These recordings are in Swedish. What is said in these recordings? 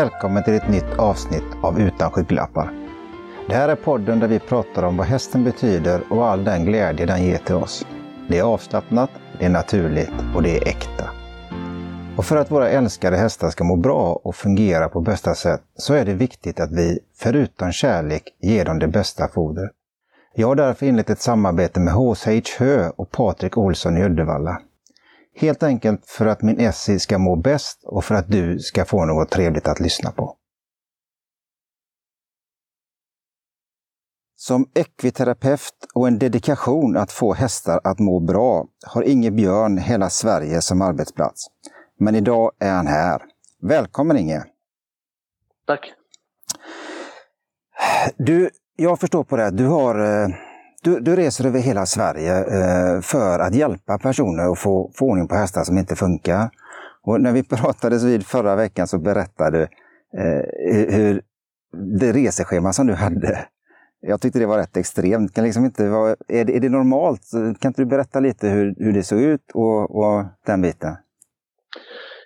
Välkommen till ett nytt avsnitt av Utan skygglappar. Det här är podden där vi pratar om vad hästen betyder och all den glädje den ger till oss. Det är avslappnat, det är naturligt och det är äkta. Och för att våra älskade hästar ska må bra och fungera på bästa sätt så är det viktigt att vi, förutom kärlek, ger dem det bästa fodret. Jag har därför inlett ett samarbete med HSH Hö och Patrik Olsson i Uddevalla. Helt enkelt för att min Essie ska må bäst och för att du ska få något trevligt att lyssna på. Som ekviterapeut och en dedikation att få hästar att må bra har Inge Björn hela Sverige som arbetsplats. Men idag är han här. Välkommen Inge! Tack! Du, jag förstår på det du har eh, du, du, reser över hela Sverige eh, för att hjälpa personer att få, få ordning på hästar som inte funkar. Och när vi pratades vid förra veckan så berättade du eh, hur det reseschema som du hade. Jag tyckte det var rätt extremt. Kan liksom inte vara, är, det, är det normalt? Kan inte du berätta lite hur, hur det såg ut och, och den biten?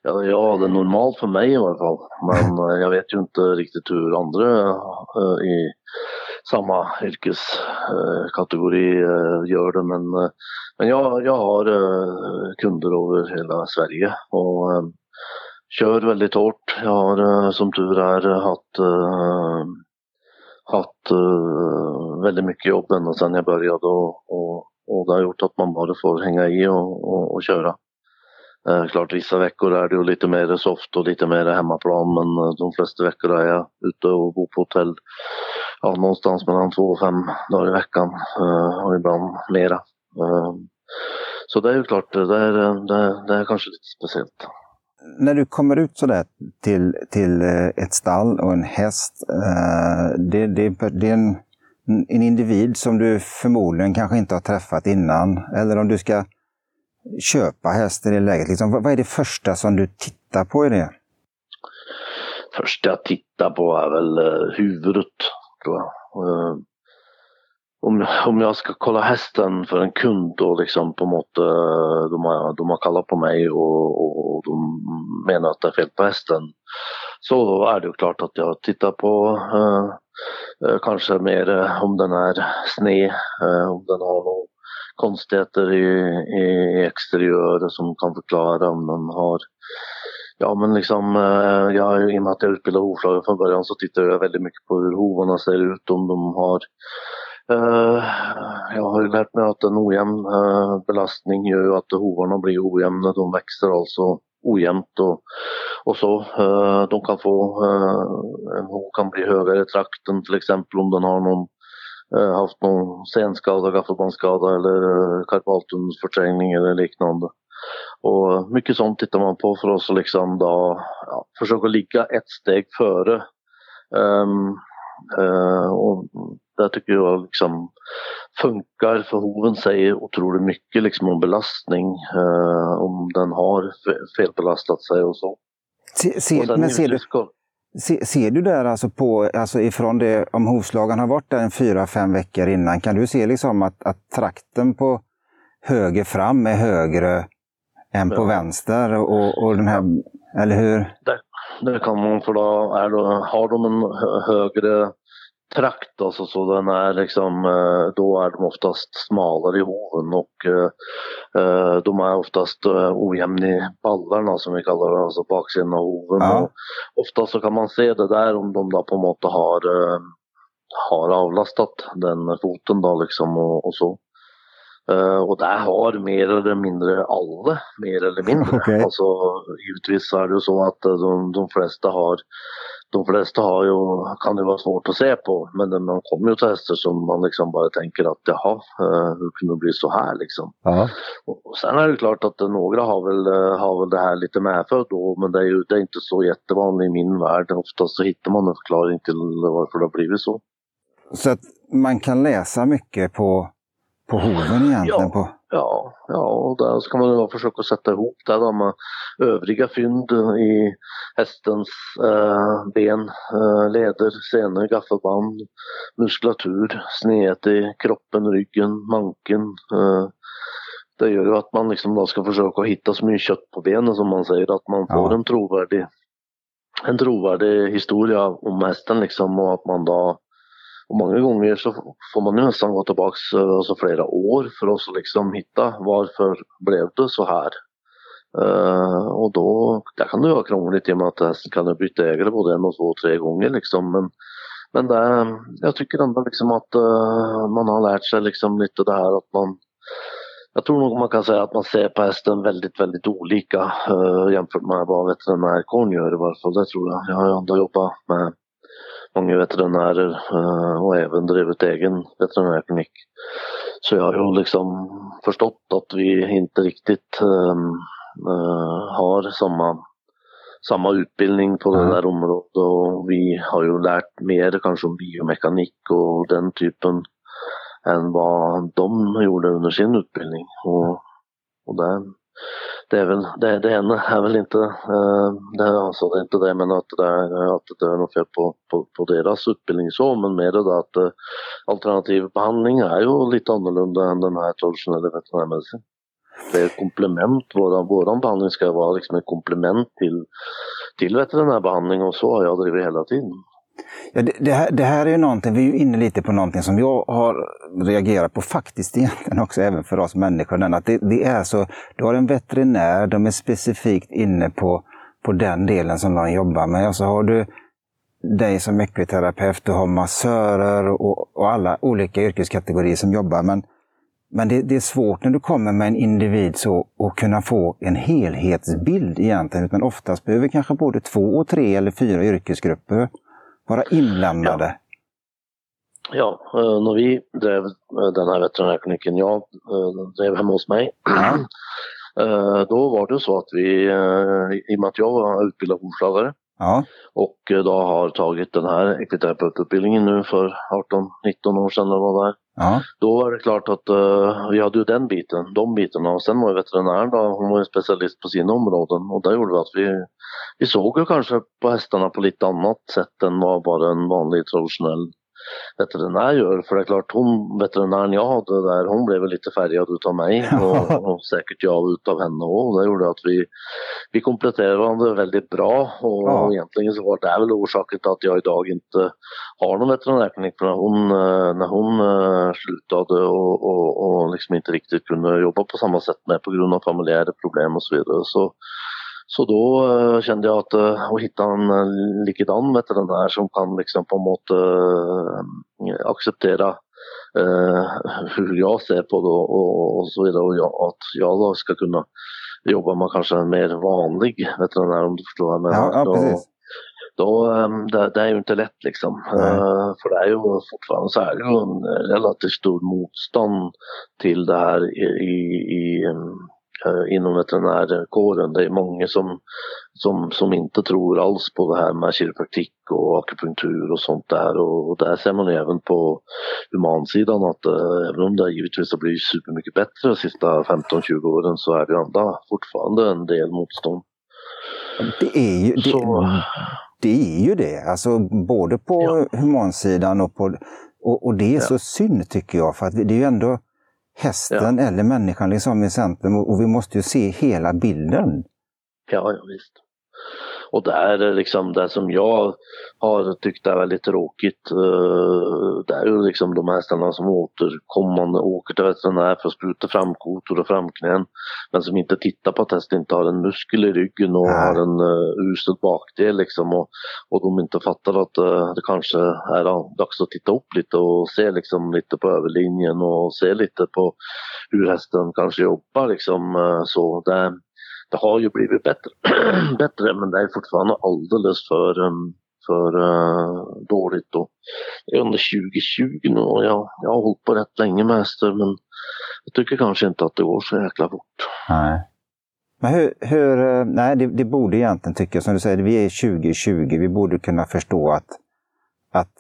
Ja, ja, det är normalt för mig i alla fall. Men eh, jag vet ju inte riktigt hur andra uh, i samma yrkeskategori eh, gör det. Men, eh, men jag, jag har eh, kunder över hela Sverige och kör väldigt hårt. Jag har som tur är haft, haft väldigt mycket jobb ända sedan jag började och, och, och det har gjort att man bara får hänga i och, och, och köra. Eh, klart vissa veckor är det ju lite mer soft och lite mer hemmaplan men de flesta veckor är jag ute och bor på hotell ja, någonstans mellan två och fem dagar i veckan eh, och ibland mera. Eh, så det är ju klart, det är, det, det är kanske lite speciellt. När du kommer ut sådär till, till eh, ett stall och en häst, det, det, det är en, en individ som du förmodligen kanske inte har träffat innan. Eller om du ska köpa häst i det läget? Liksom, vad är det första som du tittar på i det? Första jag tittar på är väl huvudet, Va? Uh, eh, om, om jag ska kolla hästen för en kund och liksom på något eh, de, har, de har kallat på mig och, och, och, de menar att det är fel på hästen. Så är det ju klart att jag tittar på eh, kanske mer om den är sned, om den har några konstigheter i, i exteriören som kan förklara om den har Ja men liksom, eh, jag, i och med att jag är utbildad hovslagare från början så tittar jag väldigt mycket på hur hovarna ser ut, om de har Uh, jag har ju lärt mig att en ojämn uh, belastning gör ju att hovarna blir ojämna, de växer alltså ojämnt och, och så. Uh, de kan få, en hov kan bli högre i trakten till exempel om den har någon Eh, haft någon senskada, gaffelbandsskada eller eh, karpaltunnelsförträngning eller liknande. Och mycket sånt tittar man på för oss att liksom då, ja, försöka ligga ett steg före. Um, uh, och det tycker jag liksom funkar för hoven säger otroligt mycket liksom om belastning, uh, om den har felbelastat sig och så. Se, se, och men ser du, Se, ser du där alltså på, alltså ifrån det, om hovslagaren har varit där en fyra, fem veckor innan, kan du se liksom att, att trakten på höger fram är högre än på vänster? Och, och den här, eller hur? Det, det kan man, för då, är då har de en högre trakt alltså, så den är liksom, eh, då är de oftast smalare i hoven och eh, eh, de är oftast ojämna i ballarna som vi kallar det, alltså baksidan av hoven. Ja. Ofta så kan man se det där om de då på något har, har avlastat den foten då liksom och, och så. Uh, och där har mer eller mindre alla, mer eller mindre. Okay. Alltså, givetvis är det ju så att de, de flesta har de flesta har ju, kan det vara svårt att se på men man kommer ju till hästar som man liksom bara tänker att jaha, eh, hur kunde det bli så här liksom. Ja. Och sen är det klart att några har väl, eh, har väl det här lite medfött då men det är ju det är inte så jättevanligt i min värld. Oftast så hittar man en förklaring till varför det har blivit så. Så att man kan läsa mycket på, på hoven egentligen? Ja. På... Ja, ja och där ska man då försöka sätta ihop det då med övriga fynd i hästens eh, ben, eh, leder, senor, gaffelband, muskulatur, snedhet i kroppen, ryggen, manken. Eh, det gör ju att man liksom då ska försöka hitta så mycket kött på benen som man säger, att man får ja. en trovärdig en trovärdig historia om hästen liksom och att man då och många gånger så får man nästan gå tillbaks alltså flera år för att liksom hitta varför blev det så här. Uh, och då, det kan det ju vara krångligt i och med att hästen kan byta ägare både en och två och tre gånger liksom. Men, men det, jag tycker ändå liksom att uh, man har lärt sig liksom lite det här att man jag tror nog man kan säga att man ser på hästen väldigt, väldigt olika uh, jämfört med vad veterinärkåren gör i varje fall. Det tror jag. Jag har ändå jobbat med många veterinärer uh, och även drivit egen veterinärklinik. Så jag har ju liksom förstått att vi inte riktigt um, uh, har samma, samma utbildning på det där området och vi har ju lärt mer kanske om biomekanik och den typen än vad de gjorde under sin utbildning. Och, och det, det är väl, det, det ena är väl inte, eh, det, är alltså, det är inte det men att det är, att det är något fel på, på, på deras utbildning så, men mer det att eh, alternativ behandling är ju lite annorlunda än den här traditionella veterinärmedicin. Det är ett komplement, våran, våran behandling ska vara liksom ett komplement till, till veterinärbehandling och så har jag drivit hela tiden. Ja, det, det, här, det här är ju någonting, vi är ju inne lite på någonting som jag har reagerat på faktiskt egentligen också, även för oss människor. Att det, det är så, du har en veterinär, de är specifikt inne på, på den delen som de jobbar med. Och så har du dig som ekviterapeut, du har massörer och, och alla olika yrkeskategorier som jobbar. Men, men det, det, är svårt när du kommer med en individ så att kunna få en helhetsbild egentligen. Utan oftast behöver kanske både två, och tre eller fyra yrkesgrupper vara inblandade? Ja, ja eh, när vi drev eh, den här veterinärkliniken, jag eh, drev hemma hos mig, ja. då var det så att vi, i och med att jag var utbildad hovslagare ja. och då har tagit den här ekviterapeututbildningen nu för 18-19 år sedan eller vad det är. Ja. Då var det klart att uh, vi hade ju den biten, de bitarna och sen var ju veterinären då, hon var ju specialist på sina områden och det gjorde att vi vi såg ju kanske på hästarna på lite annat sätt än vad bara en vanlig traditionell veterinär gör. För det är klart, hon, veterinären jag hade där, hon blev lite färgad utav mig och, och säkert jag utav henne också. Det gjorde att vi, vi kompletterade varandra väldigt bra och, ja. och egentligen så var det väl orsaken till att jag idag inte har någon veterinärklinik. För när hon, när hon uh, slutade och, och, och liksom inte riktigt kunde jobba på samma sätt med på grund av familjära problem och så vidare så så då uh, kände jag att uh, att hitta en uh, likadan veterinär som kan liksom på en måte uh, acceptera hur jag ser på det och, och så vidare och jag, att jag då ska kunna jobba med kanske en mer vanlig veterinär om du förstår vad jag menar. Ja, ja, precis. Då, då, det, det, är ju inte lätt liksom. för det är ju fortfarande så är det ju en relativt stor motstånd till det här i, i, i Eh, inom veterinärkåren. Det är många som, som, som inte tror alls på det här med kiropraktik och akupunktur och sånt där. Och där ser man även på humansidan att äh, även om det givetvis har blivit supermycket bättre de sista 15-20 åren så är det ändå fortfarande en del motstånd. Det är ju det, så, det, är ju det. Alltså både på ja. humansidan och på... Och, och det är ja. så synd tycker jag för att det är ju ändå hästen ja. eller människan liksom i centrum och vi måste ju se hela bilden. Ja, ja visst. Och det är liksom det som jag har tyckt är väldigt tråkigt. Eh, det är ju liksom de hästarna som återkommande åker till veterinär för att spruta framkotor och framknän. Men som inte tittar på att hästen inte har en muskel i ryggen och Nej. har en uh, usel bakdel liksom. Och, och de inte fattar att uh, det kanske är dags att titta upp lite och se liksom lite på överlinjen och se lite på hur hästen kanske jobbar liksom. Uh, så det, det har ju blivit bättre, bättre men det är fortfarande alldeles för, um, för uh, dåligt. Då. Det är under 2020 nu och jag, jag har hållit på rätt länge med hästar men jag tycker kanske inte att det går så jäkla fort. Nej. Men hur, hur eh, nej det, det, borde egentligen tycka, som du säger, vi är 2020, vi borde kunna förstå att, att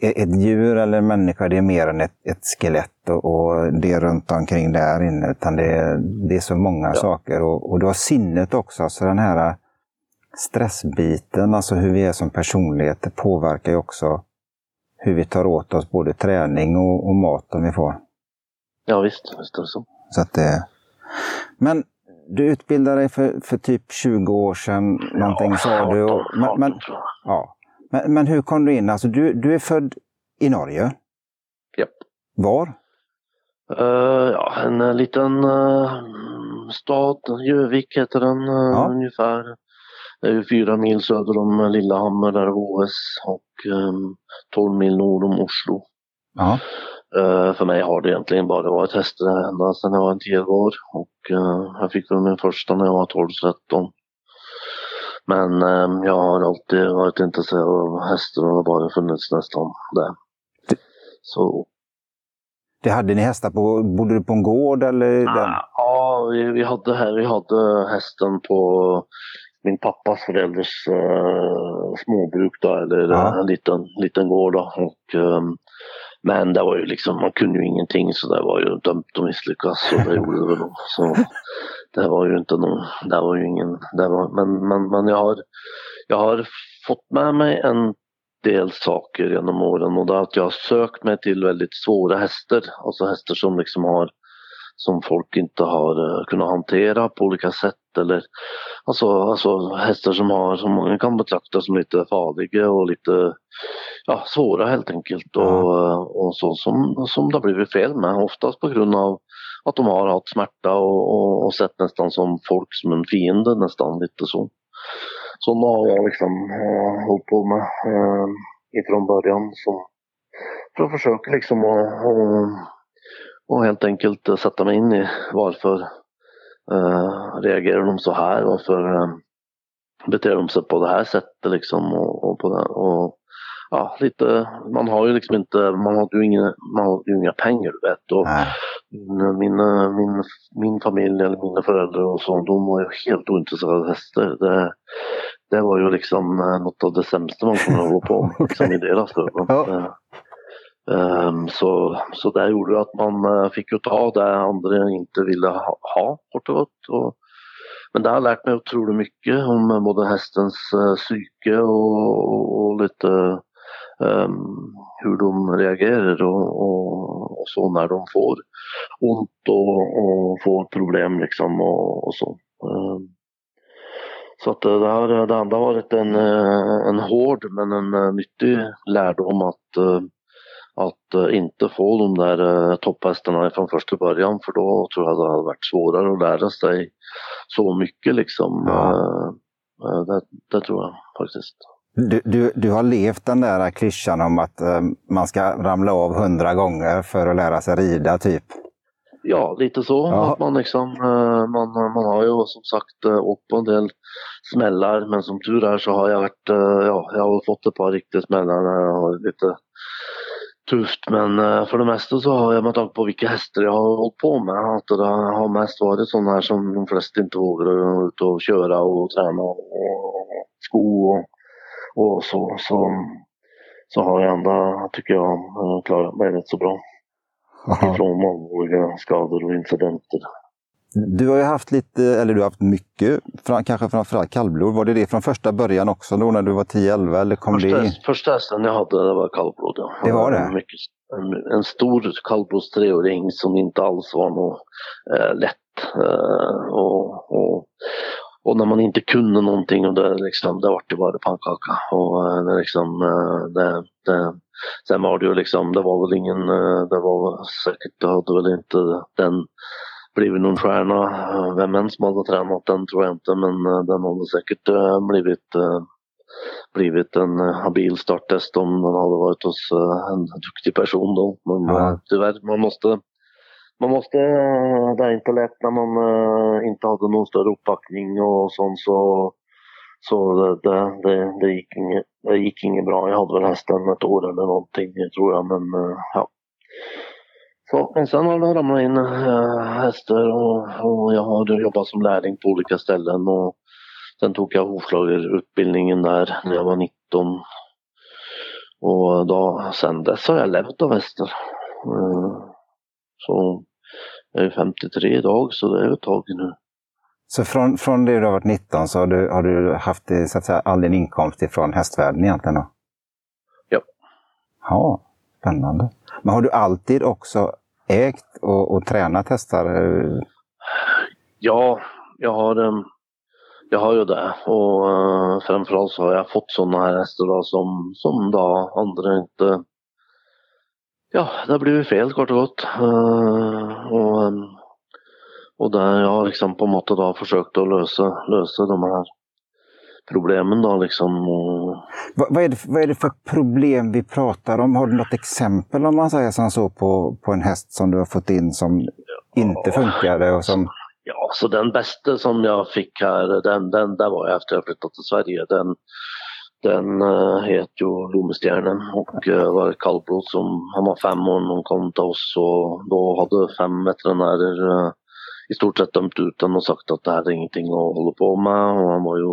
ett djur eller en människa, det är mer än ett, ett skelett och, och, det runt omkring där inne. Utan det, det är så många ja. saker. Och, och du har sinnet också, alltså den här stressbiten, alltså hur vi är som personlighet, det påverkar ju också hur vi tar åt oss både träning och, och maten vi får. Ja visst, visst är det så. så att det, men du utbildade dig för, för typ 20 år sedan, någonting ja, sa du. Och, men, men, ja. Men, men hur kom du in? Alltså, du, du är född i Norge? Japp. Var? Uh, ja, en uh, liten uh, stad, Jövik heter den ja. ungefär. Fyra mil söder om Lillehammer där OS och um, 12 mil nord om Oslo. Ja. Uh, för mig har det egentligen bara varit hästar ända sedan jag var 10 år och uh, jag fick väl min första när jag var 12-13. Men um, jag har alltid varit intresserad av hästar och det har bara funnits nästan där. Så. Det hade ni hästar på, bodde du på en gård eller? Ah, ja, vi, vi, hade här, vi hade hästen på min pappas förälders uh, småbruk då, eller ja. en liten, liten gård då. Och, um, men det var ju liksom, man kunde ju ingenting så det var ju dömt att misslyckas och det gjorde det väl. Så det var ju inte någon, det var ju ingen, det var, men, men, men jag har, jag har fått med mig en del saker genom åren och det är att jag har sökt mig till väldigt svåra hästar, alltså hästar som liksom har som folk inte har uh, kunnat hantera på olika sätt eller alltså, alltså hästar som har som många kan betrakta som lite farliga och lite ja, svåra helt enkelt och, uh, och så som, som det har blivit fel med oftast på grund av att de har haft smärta och, och, och sett nästan som folk som en fiende nästan lite så. Sådana har jag liksom eh, hållit på med eh, ifrån början. Så, för att försöka liksom att och helt enkelt sätta mig in i varför eh, reagerar de så här? Varför eh, beter de sig på det här sättet liksom? Och, och på det, och, ja, lite, man har ju liksom inte, man har ju inga, man har ju inga pengar du vet. Och min, min, min familj eller mina föräldrar och så, de var ju helt ointresserade av hästar. Det, det var ju liksom något av det sämsta man kunde hålla på med liksom i deras ögon. Ja. Um, så, så det gjorde att man uh, fick ju ta det andra inte ville ha, ha kort och gott. Och, men det har lärt mig otroligt mycket om både hästens uh, psyke och, och, lite um, hur de reagerar och, och, och, så när de får ont och, och får problem liksom och, så. Um, så att det, har, det har varit en, eh, en hård men en nyttig lärdom att att inte få de där topphästarna från första början för då tror jag det hade varit svårare att lära sig så mycket liksom. Ja. Uh, det, det, tror jag faktiskt. Du, du, du har levt den där klyschan om att man ska ramla av hundra gånger för att lära sig rida typ? Ja, lite så. Ja. Att man, liksom, man, man har ju som sagt åkt på en del smällar men som tur är så har jag varit, ja, jag har fått ett par riktiga smällar när jag har lite tufft men för det mesta så har jag med tanke på vilka hästar jag har hållit på med att det har mest varit sådana här som de flesta inte vågar ut och köra och träna och sko och, och så, så. Så har jag ändå, tycker jag, uh, klarat mig rätt så bra. Aha. Ifrån allvarliga skador och incidenter. Du har ju haft lite, eller du har haft mycket, kanske framförallt kallblod. Var det det från första början också då när du var 10-11 eller kom första, det? Första hästen jag hade det var kallblod. Ja. Det var det? Mycket, en, en stor kallblodstreåring som inte alls var något eh, lätt. Eh, och, och, och, när man inte kunde någonting och det, liksom, det vart ju bara pannkaka. Och eh, det, liksom, eh, det, det, sen var det ju liksom, det var väl ingen, eh, det var säkert, det hade väl inte den blivit någon stjärna. Vem än som hade tränat den tror jag inte men den hade säkert blivit, blivit en habil starttest om den hade varit hos en duktig person då. Men ja. tyvärr, man måste man måste, eh, det är inte lätt när man eh, inte hade någon större uppbackning och sånt så, så det, det, det, gick inget, det gick inget bra. Jag hade väl hästen ett år eller någonting tror jag men eh, ja. Så, men sen har det ramlat in hästar och, och, jag har jobbat som lärling på olika ställen och sen tog jag hovslagerutbildningen där när jag var 19. Och då, sen dess har jag levt av hästar. Så jag är 53 idag så det är ett tag nu. Så från, från det du har varit 19 så har du, har du haft så att säga, all din inkomst ifrån hästvärlden egentligen? Då? Ja. Ja, spännande. Men har du alltid också ägt och, och tränat hästar? Ja, jag har, um, jag har ju det och uh, framförallt så har jag fått sådana här hästar då, som, som då andra inte Ja, det har blivit fel kort och gott. Uh, och, um, och där jag har liksom på något sätt försökt att lösa, lösa de här problemen då liksom. Vad, vad, är det, vad är det för problem vi pratar om? Har du något exempel om man säger som så på, på en häst som du har fått in som inte funkade och som... Ja, så den bästa som jag fick här, den, den där var jag efter jag flyttat till Sverige. Den, den uh, heter ju Lomestjärnen och uh, var ett kallblod som, han var fem år när hon kom till oss och då hade fem veterinärer uh, i stort sett dömt ut den och sagt att det här är ingenting att hålla på med och han var ju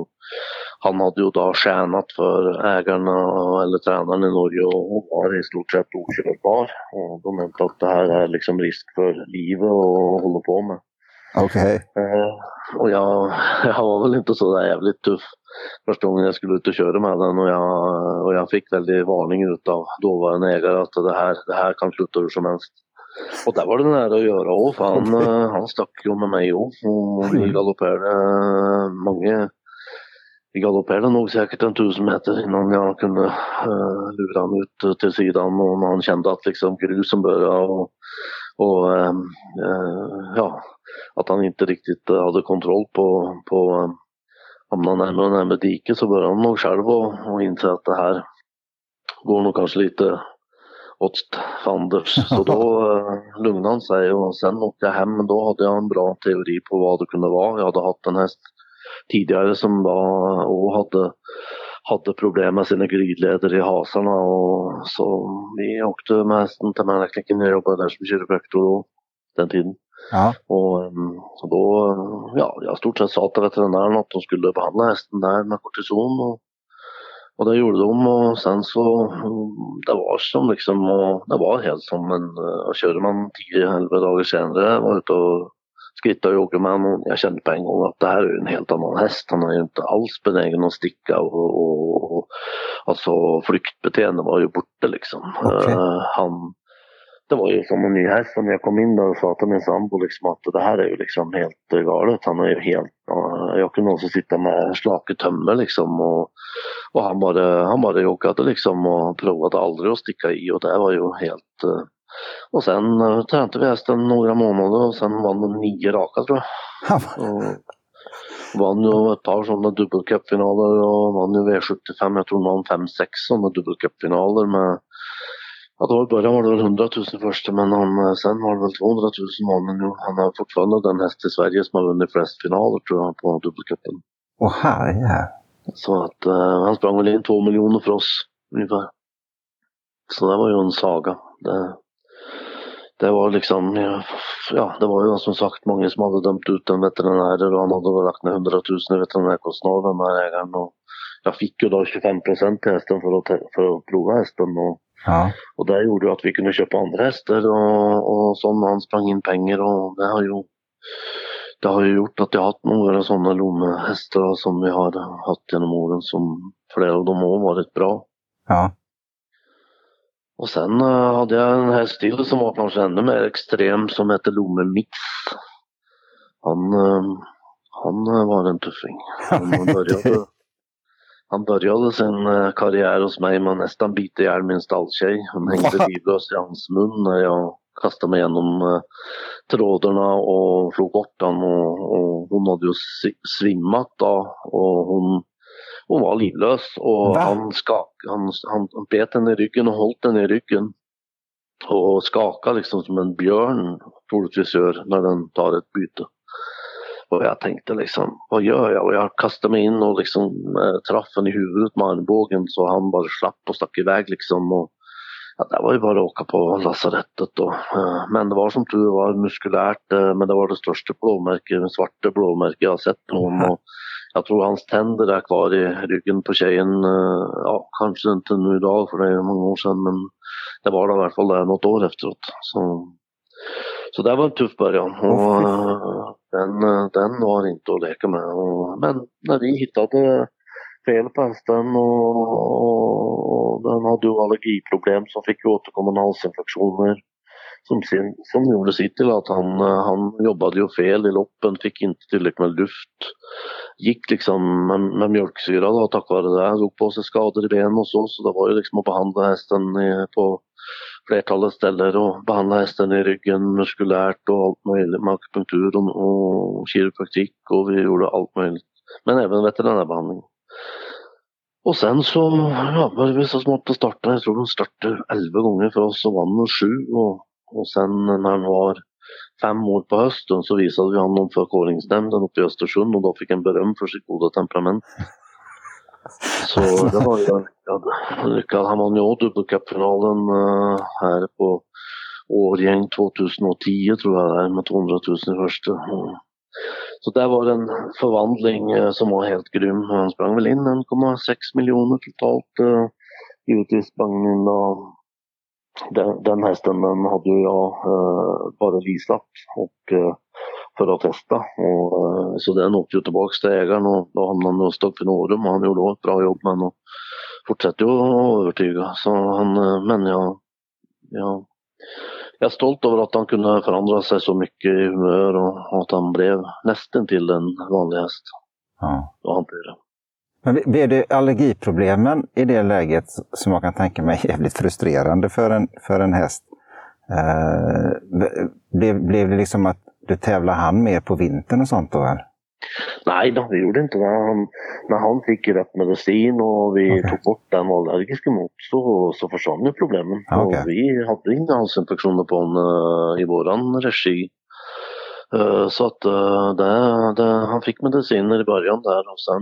han hade ju då tjänat för ägarna eller tränaren i Norge och var i stort sett okörbar. Och de menade att det här är liksom risk för livet att hålla på med. Okej. Okay. Eh, och jag, jag var väl inte så där jävligt tuff första gången jag skulle ut och köra med den och jag, och jag fick väldigt varning av dåvarande ägare att det här, det här kan sluta hur som helst. Och där var det nära att göra för han, eh, han stack ju med mig. Och vi galopperade många vi galopperade nog säkert en tusen meter innan jag kunde uh, lura honom ut till sidan och när han kände att liksom grusen började och, och uh, uh, ja, att han inte riktigt hade kontroll på, på um, hamna närmare och närmare diket så började han nog själv och, och inse att det här går nog kanske lite åt fanders. Så då uh, lugnade han sig och sen åkte jag hem. Då hade jag en bra teori på vad det kunde vara. Jag hade haft en häst tidigare som var och hade, hade problem med sina glidleder i hasarna och så vi åkte med hästen till Mälarklicken. Jag jobbade där som kiropraktor den tiden. Ja. Och um, så då, ja, jag stort sett sa till veterinären att de skulle behandla hästen där med kortison och, och det gjorde de och sen så, det var som liksom, och det var helt som en, och körde man 10-11 dagar senare, var ute och skritta och jogga med honom. Jag kände på en gång att det här är en helt annan häst. Han är ju inte alls benägen att sticka och, och, och alltså flyktbeteende var ju borta liksom. Okay. Uh, han, det var ju som en ny häst när jag kom in där och sa till min sambo liksom att det här är ju liksom helt galet. Han är ju helt, jag kunde också sitta med slake tömmer liksom och, och han bara, han bara joggade liksom och provade aldrig att sticka i och det var ju helt uh, och sen uh, tränade vi hästen några månader och sen vann de nio raka tror jag. och vann ju ett par sådana dubbelcupfinaler och vann ju V75, jag tror han vann fem, sex sådana dubbelcupfinaler med Ja, då i början var det väl 100 000 först men han, eh, sen var det väl 200 000 vann nu. Han har fortfarande den häst i Sverige som har vunnit flest finaler tror jag på dubbelcupen. Åh herre. Så att uh, han sprang väl in två miljoner för oss ungefär. Så det var ju en saga. Det, det var liksom, ja det var ju som sagt många som hade dömt ut en veterinär och han hade lagt ner 100 000 i veterinärkostnader den här ägaren. Och jag fick ju då 25 procent till hästen för att, för att prova hästen. Och, ja. och det gjorde att vi kunde köpa andra hästar och, och som han sprang in pengar och det har ju det har ju gjort att jag har haft några sådana lommehästar som vi har haft genom åren som flera av dem har varit bra. Ja. Och sen uh, hade jag en häst till som var kanske ännu mer extrem som hette Lomme Mix. Han, uh, han uh, var en tuffing. Han började, han började sin karriär hos mig med att nästan bita ihjäl min stalltjej. Hon hängde livlös i hans mun när jag kastade mig igenom trådarna och slog bort den och, och hon hade ju svimmat då och hon hon var livlös och han, skak, han, han bet henne i ryggen och hållit henne i ryggen. Och skakade liksom som en björn troligtvis gör när den tar ett byte. Och jag tänkte liksom, vad gör jag? Och jag kastade mig in och liksom äh, träffade i huvudet med armbågen så han bara slapp och stack iväg liksom. Och, ja, det var ju bara att åka på lasarettet då. Äh, men det var som tur var muskulärt, äh, men det var det största blåmärket, det svarta blåmärket jag har sett på honom. Och, jag tror hans tänder är kvar i ryggen på tjejen. Eh, ja, kanske inte nu idag för det är många år sedan men det var det i alla fall där något år efteråt. Så, så det var en tuff början och oh, den, eh, den var inte att leka med. Men när vi hittade fel på hästen och, och, den hade ju allergiproblem som fick återkommande halsinfektioner som, sin, som gjorde sitt till att han, eh, han jobbade ju fel i loppen, fick inte tillräckligt med luft. Gick liksom med, med mjölksyra då tack vare det, drog på sig skador i benen och så, så det var ju liksom att behandla hästen på flertalet ställen och behandla hästen i ryggen muskulärt och allt möjligt med akupunktur och, och kiropraktik och vi gjorde allt möjligt. Men även veterinärbehandling. Och sen så ja, började vi så smått att starta. Jag tror de startade elva gånger för oss och vann sju. Och, och sen när han var fem år på hösten så visade vi honom för kåringsnämnden uppe i Östersund och då fick han beröm för sitt goda temperament. Så det var ju lyckad. Han vann ju dubbelcupfinalen uh, eh, här på Årgäng 2010 tror jag det är med 200 000 i första. Mm. Så det var en förvandling eh, som var helt grym. Han sprang väl in 1,6 miljoner totalt. Eh, givetvis sprang in då den, den hästen den hade jag eh, bara visat och, eh, för att testa. Och, eh, så den åkte ju tillbaks till ägaren och då hamnade han hos Doug Finorum och han gjorde ett bra jobb men och fortsatte ju att övertyga. Så han, eh, men jag, jag jag är stolt över att han kunde förändra sig så mycket i humör och att han blev nästan till en vanlig häst. Ja. Och hantera. Men blev det allergiproblemen i det läget som jag kan tänka mig är jävligt frustrerande för en, för en häst? Eh, blev, blev det liksom att du tävlar han mer på vintern och sånt då? Eller? Nej då, vi gjorde inte det. Han, när han fick rätt medicin och vi okay. tog bort den var allergisk mot så, så försvann ju problemen. Okay. Och vi hade inga halsinfektioner på honom uh, i våran regi. Uh, så att uh, det, det, han fick mediciner i början där och sen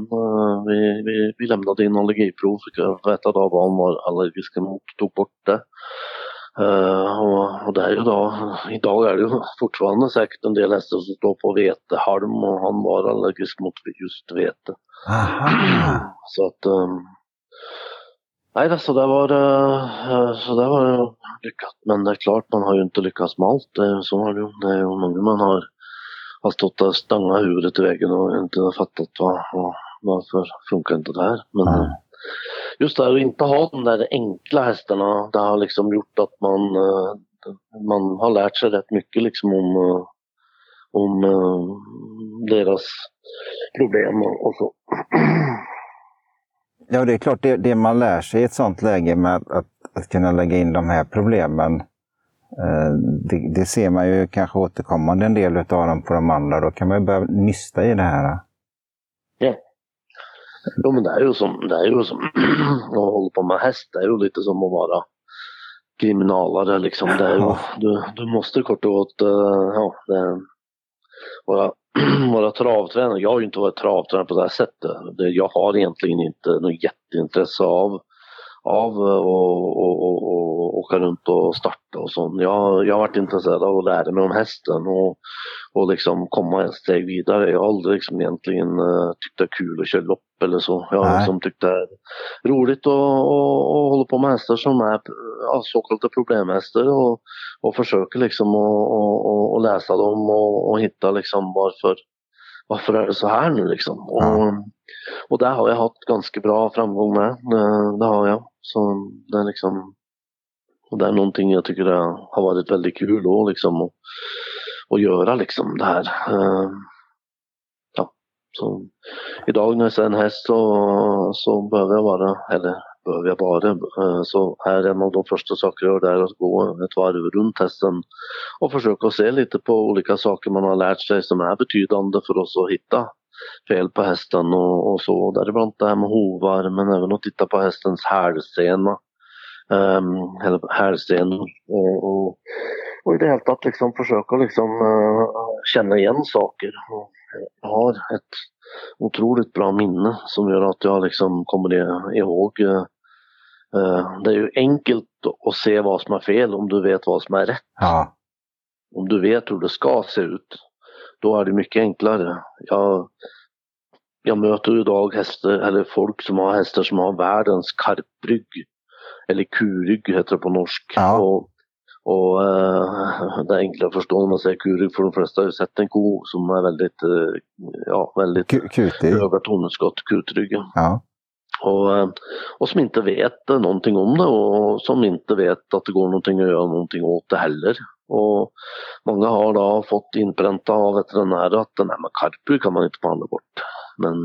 vi, vi, vi lämnade in allergiprov, fick veta då vad han var allergisk mot, tog bort det. Uh, och, och, det är ju då, idag är det ju fortfarande säkert en del hästar som står på vetehalm och han var allergisk mot just vete. Så att um, Nej, så det var, uh, så det var lyckat. Men det är klart, man har ju inte lyckats med allt. Det, så är det ju. Det är ju många man har, har stått och stångat huvudet i väggen och inte fattat vad, varför funkar inte det här. Men, mm just det här att inte ha de där enkla hästarna, det har liksom gjort att man, eh, man har lärt sig rätt mycket liksom om, eh, om eh, deras problem och så. Ja, det är klart, det, det man lär sig i ett sånt läge med att, att, att kunna lägga in de här problemen, det, det, ser man ju kanske återkommande en del av dem på de andra. Då kan man ju börja nysta i det här. Jo men det är ju som, det är ju som att hålla på med häst, det är ju lite som att vara kriminalare liksom. Det är ju, du, du måste kort och gott, uh, ja, det, vara, vara travtränare. Jag har ju inte varit travtränare på det här sättet. Det, jag har egentligen inte något jätteintresse av av att åka runt och starta och sånt. Jag, jag har varit intresserad av att lära mig om hästen och, och liksom komma ett steg vidare. Jag har aldrig liksom egentligen uh, tyckt det är kul att köra lopp eller så. Jag har liksom tyckt det är roligt att, att, att hålla på med hästar som är ja, så kallade problemhästar och, och försöka liksom att läsa dem och, och hitta liksom varför varför är det så här nu liksom? Och och det har jag haft ganska bra framgång med. Det, det har jag. Så det är liksom och det är någonting jag tycker det har varit väldigt kul då liksom att, att göra liksom det här. Eh, ja, så idag när jag ser en häst så, så behöver jag vara, eller behöver jag bara, eh, så är en av de första saker jag gör det att gå ett varv runt hästen och försöka se lite på olika saker man har lärt sig som är betydande för oss att hitta fel på hästen och, och så. Däribland det här med hovar men även att titta på hästens hälsena um, hälsenor och, och, och i det hela taget liksom försöka liksom uh, känna igen saker. Jag har ett otroligt bra minne som gör att jag liksom kommer ihåg uh, det är ju enkelt att se vad som är fel om du vet vad som är rätt. Ja. Om du vet hur det ska se ut, då är det mycket enklare. Jag, jag möter idag hästar, eller folk som har hästar som har världens karprygg eller kurygg heter det på norsk. Ja. Och, och uh, det är enklare att förstå när man säger kurygg för de flesta har ju sett en ko som är väldigt, uh, ja, väldigt kutig. övertonningsgott, kutryggen. Ja. Och, och som inte vet någonting om det och som inte vet att det går någonting att göra någonting åt det heller. Och många har då fått inpränta av veterinärer att den här med karpur kan man inte behandla bort. Men,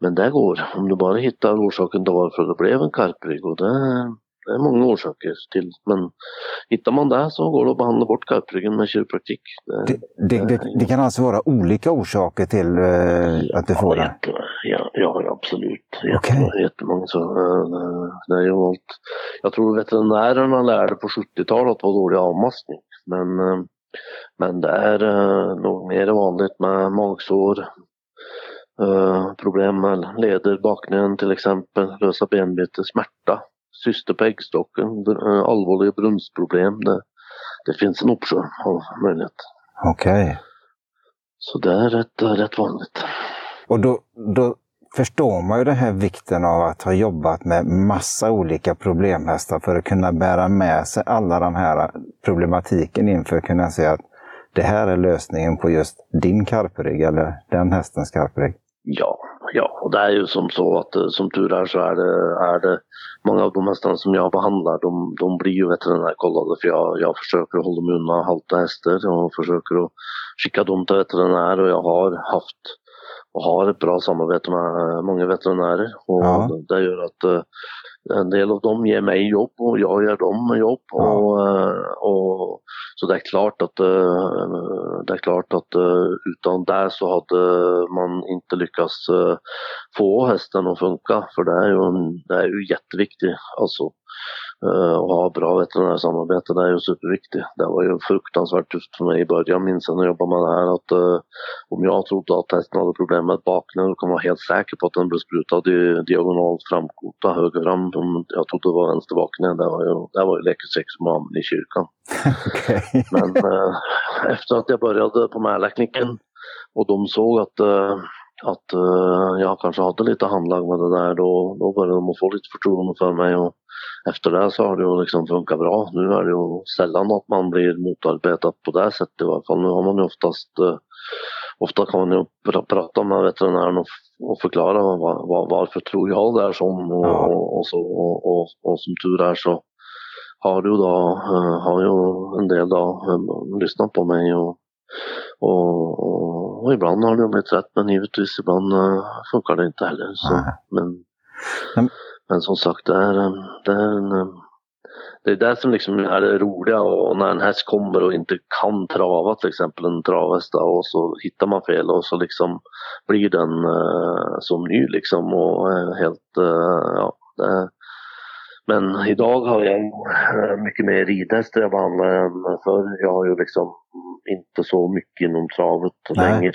men det går om du bara hittar orsaken till varför det blev en karprygg och det, det är många orsaker till. Men hittar man det så går det att behandla bort karpryggen med kiropraktik. Det, det, det, det, kan alltså vara olika orsaker till uh, att du får det? Ja, absolut. Okay. Jättemånga. Så, det är ju allt. Jag tror veterinärerna lärde på 70-talet att vara dålig avmaskning. Men, uh, men det är nog mer vanligt med magsår, problem med leder, baknän till exempel, lösa benbete, smärta syster på äggstocken, eh, allvarliga brunstproblem. Det, det finns en uppsjö av möjlighet. Okej. Okay. Så det är rätt, rätt vanligt. Och då, då förstår man ju den här vikten av att ha jobbat med massa olika problemhästar för att kunna bära med sig alla de här problematiken inför att kunna säga att det här är lösningen på just din karprygg eller den hästens karprygg. Ja, ja, och det är ju som så att eh, som tur är så är det, är det många av de hästarna som jag behandlar, de, de blir ju veterinärkollade för jag, jag försöker hålla mig undan halta hästar och försöker att skicka dem till veterinär och jag har haft och har ett bra samarbete med många veterinärer och ja. det gör att eh, en del av dem ger mig jobb och jag ger dem jobb. Ja. Och, eh, och, så det är klart att, eh, det är klart att eh, utan det så hade man inte lyckats få hästen att funka för det är ju, det är ju jätteviktigt. Alltså, och ha bra veterinärsamarbete, det är ju superviktigt. Det var ju fruktansvärt tufft för mig i början, minns jag när jag jobbade med det här, att uh, om jag trodde att hästen hade problem med ett baknä, då kan man vara helt säker på att den blev sprutad i diagonalt framkota höger fram. Jag trodde det var vänster baknä, det var ju, det var ju läkesex som i kyrkan. okay. Men uh, efter att jag började på Mälarknicken och de såg att att jag kanske hade lite handlag med det där, då, då började de få lite förtroende för mig. Och, efter det så har det ju liksom funkat bra. Nu är det ju sällan att man blir motarbetad på det sättet i alla fall. Nu har man ju oftast, eh, ofta kan man ju pr prata med veterinären och, och förklara var, var, varför tror jag det är så och, ja. och, och, så. Och, och, som tur är så har ju då, uh, har ju en del då lyssnat på mig och, och, och, och, ibland har det blivit rätt men givetvis ibland uh, funkar det inte heller. Så, men, men men som sagt, det är, det är en, det är det som liksom är det roliga och när en häst kommer och inte kan trava till exempel en travhäst och så hittar man fel och så liksom blir den uh, som ny liksom och uh, helt, uh, ja. Det, men idag har jag mycket mer ridhästar jag behandlar än förr. Jag har ju liksom inte så mycket inom travet längre.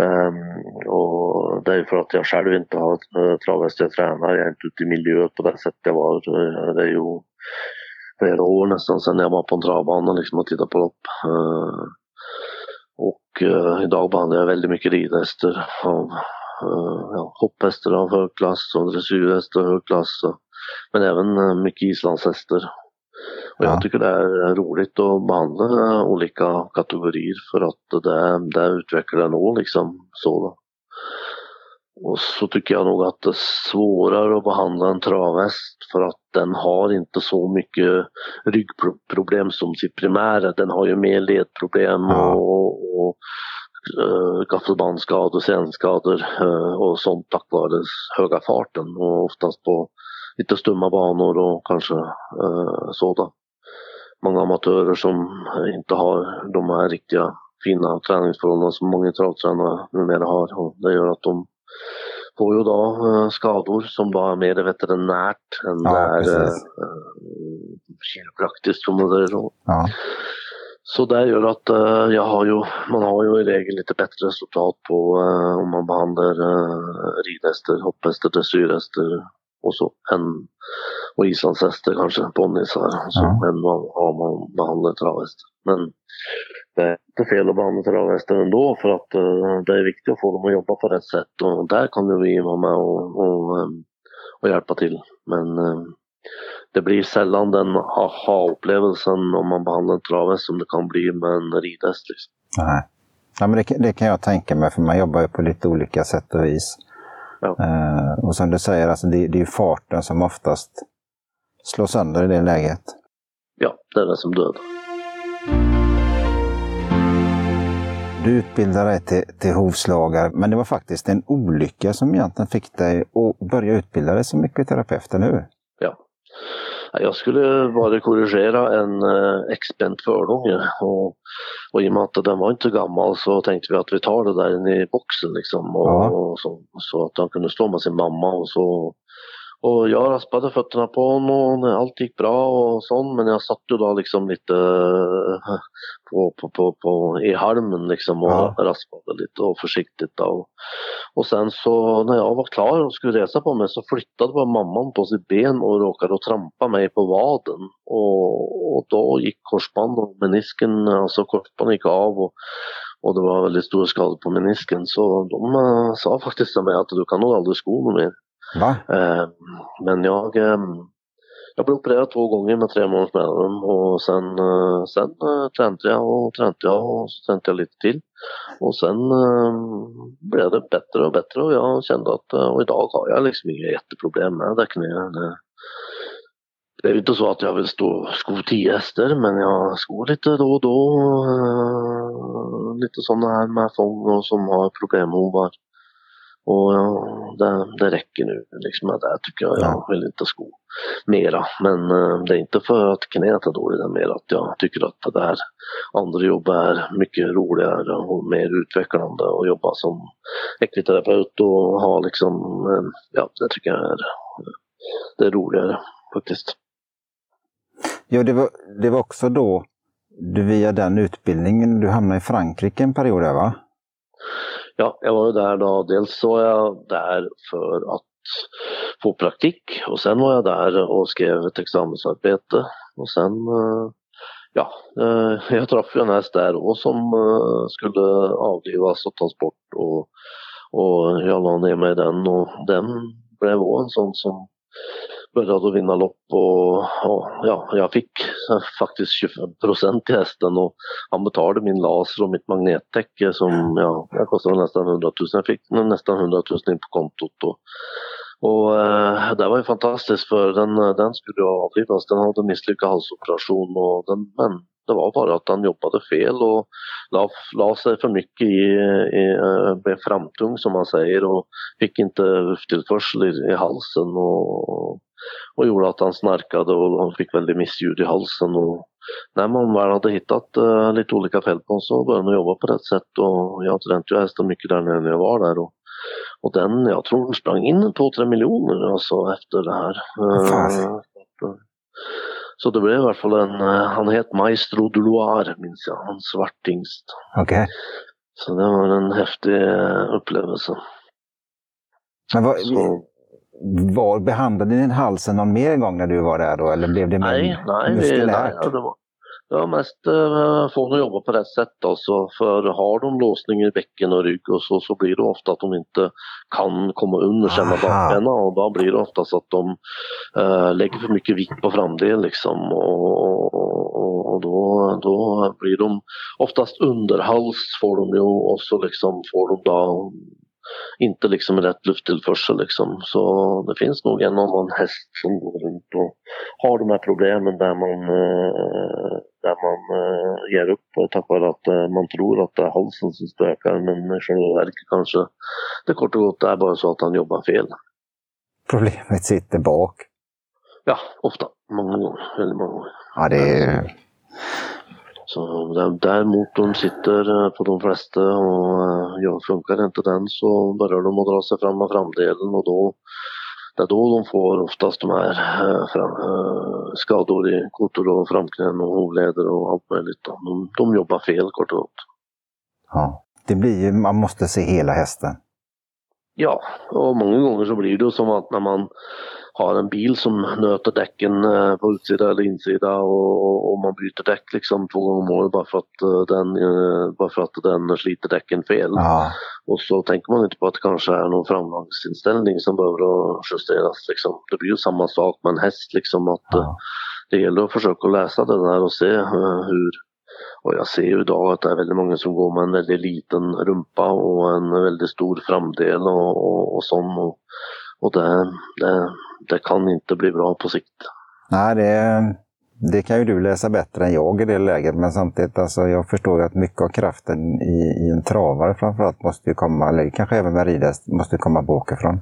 Um, och det är för att jag själv inte har uh, travhäst jag tränar. Jag är inte ute i miljö på det sättet jag var. Uh, det är ju flera år nästan sedan jag var på en travbana liksom, och tittade på lopp. Uh, och uh, idag behandlar jag väldigt mycket ridhästar av ja, hopphästar av hög klass och dressyrhästar av hög klass. men även mycket islandshästar och jag tycker det är roligt att behandla olika kategorier för att det, det utvecklar nog liksom så. Och så tycker jag nog att det är svårare att behandla en travhäst för att den har inte så mycket ryggproblem som sitt primära. Den har ju mer ledproblem ja. och, och uh, gaffelbandskador, senskador uh, och sånt tack vare höga farten och oftast på lite stumma banor och kanske uh, sådant många amatörer som inte har de här riktiga fina träningsförhållanden som många travtränare numera har. Och det gör att de får ju då eh, skador som då är mer veterinärt än ja, det är eh, kiropraktiskt som det är så. Ja. Så det gör att uh, jag har ju, man har ju i regel lite bättre resultat på uh, om man behandlar uh, ridhästar, hopphästar, dressyrhästar och så än och islandshästar kanske, ponnysar. Ja. Men man, har man behandlat travhästar. Men det är inte fel att behandla travhästar ändå för att uh, det är viktigt att få dem att jobba på rätt sätt och där kan ju vi vara med och, och, um, och hjälpa till. Men um, det blir sällan den aha-upplevelsen om man behandlar en travhäst som det kan bli med en ridhäst. Liksom. Nej. Ja, men det, det, kan jag tänka mig, för man jobbar ju på lite olika sätt och vis. Ja. Eh, och som du säger, alltså det, det är farten som oftast slår sönder i det läget. Ja, det är det som dödar. Du utbildade dig till, till hovslagare, men det var faktiskt en olycka som egentligen fick dig att börja utbilda dig som myckoterapeut, eller hur? Ja. Jag skulle bara korrigera en eh, expent fördom och, och i och med att den var inte gammal så tänkte vi att vi tar det där inne i boxen liksom och, Ja. och så, så att han kunde stå med sin mamma och så och jag raspade fötterna på honom och allt gick bra och sånt men jag satt ju då liksom lite eh, på, på, på, på, i halmen liksom och Ja. raspade lite och försiktigt då. Och, och sen så när jag var klar och skulle resa på mig så flyttade bara mamman på sitt ben och råkade att trampa mig på vaden. Och, och då gick korsband och menisken, alltså korsband gick av och, och det var väldigt stora skador på menisken. Så de eh, sa faktiskt till mig att du kan nog aldrig sko mig mer. Va? Eh, men jag, eh, jag blev opererad två gånger med tre månaders mellanrum och sen, eh, sen eh, tränade jag och tränade jag och så tränade jag lite till. Och sen eh, blev det bättre och bättre och jag kände att eh, och idag har jag liksom inga jätteproblem med det knät. Det- är ju inte så att jag vill stå och sko tio hästar men jag skor lite då och då. Eh, lite sådana här med fång och som har problemhovar. Och ja, det, det räcker nu liksom det tycker jag. Jag vill inte sko mera. Men eh, det är inte för att knät är dåligt, det är mer att jag tycker att det här andra jobb är mycket roligare och mer utvecklande att jobba som ekviterapeut och ha liksom, eh, ja det tycker jag är, det är roligare faktiskt. Jo, det var, det var också då du via den utbildningen, du hamnade i Frankrike en period där va? Ja, jag var ju där då. Dels så var jag där för att få praktik och sen var jag där och skrev ett examensarbete. Och sen, eh, ja, eh, jag träffade en häst där och som eh, skulle avlivas och tas bort och, och jag la ner mig i den och den blev också en sån som började att vinna lopp och, och ja, jag fick faktiskt 25 procent i hästen och han betalade min laser och mitt magnettäcke som ja, det kostade nästan 100 000. Jag fick nästan 100 000 in på kontot. Och, och eh, det var ju fantastiskt för den, den skulle ju avlivas. Den hade misslyckad halsoperation och den, men det var bara att han jobbade fel och la, la sig för mycket i, i eh, blev framtung som man säger och fick inte lufttillförsel i, i halsen och, och gjorde att han snarkade och han fick väldigt missljud i halsen. Och när man väl hade hittat uh, lite olika fel på honom så började man jobba på rätt sätt och jag tränade ju hästen mycket där när jag var där. Och, och den, jag tror den sprang in 2-3 miljoner alltså efter det här. Fan. Eh, så det blev i alla fall en, eh, han heter Maestro de Loire minns jag, en svartingst. Okej. Så det var en häftig eh, upplevelse. Men vad, Så, var, behandlade din halsen någon mer gång när du var där då? Eller blev det mer nej, nej, nej muskulärt? ja, det var, var mest eh, få dem att jobba på rätt sätt alltså. För har de låsning i bäcken och rygg och så, så blir det ofta att de inte kan komma under känna Aha. bakbenen och då blir det oftast att de eh, lägger för mycket vikt på framdel liksom och, och, och då, då blir de oftast underhals får de ju och så liksom får de då inte liksom rätt lufttillförsel liksom. Så det finns nog en annan häst som går runt och har de här problemen där man, eh, där man eh, ger upp tack vare att eh, man tror att det är halsen som spökar men i själva verket kanske det kort och gott är bara så att han jobbar fel. Problemet sitter bak. Ja, ofta. Många gånger. Väldigt många gånger. Ja, det är... Så där, motorn sitter eh, på de flesta och ja, funkar inte den så börjar de att dra sig fram med framdelen och då det är då de får oftast de här eh, fram, eh, skador i kotor och framknän och hovleder och allt möjligt. De, de jobbar fel kort och gott. Ja. Det blir ju, man måste se hela hästen. Ja, och många gånger så blir det som att när man har en bil som nöter däcken eh, på utsida eller insida och, och, och man byter däck liksom två gånger om året bara för att eh, den, eh, bara för att den sliter däcken fel. Ja, Och så tänker man inte på att det kanske är någon framgångsinställning som behöver justeras. Liksom. Det blir ju samma sak med en häst. Liksom, att, ja. Det gäller att försöka läsa det där och se hur, och jag ser ju idag att det är väldigt många som går med en väldigt liten rumpa och en väldigt stor framdel och, och, och sån. Och, och det, det, det kan inte bli bra på sikt. Nej, det, det kan ju du läsa bättre än jag i det läget, men samtidigt, alltså, jag förstår ju att mycket av kraften i, i en travare framförallt måste ju komma, eller kanske även med ridhäst, måste komma bakifrån.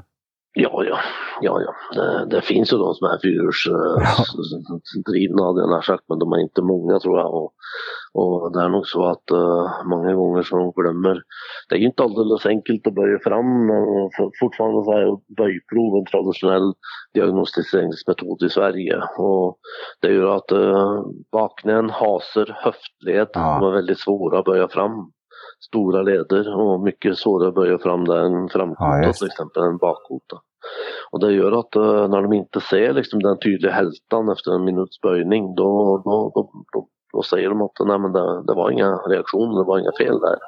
Ja, ja, ja, ja. Det, det finns ju de som är fyrhjulsdrivna hade jag sagt, men de är inte många tror jag. Och, och det är nog så att uh, många gånger så de glömmer. Det är ju inte alldeles enkelt att böja fram. Fortfarande så är böjprov en traditionell diagnostiseringsmetod i Sverige. Och det gör att uh, baknän, haser, höftled, ja. de är väldigt svåra att böja fram stora leder och mycket svårare att böja fram där än framkota ja, till exempel än bakkota. Och det gör att uh, när de inte ser liksom, den tydliga hältan efter en minuts böjning då, då, då, då, då säger de att nej, men det, det var inga reaktioner, det var inga fel där.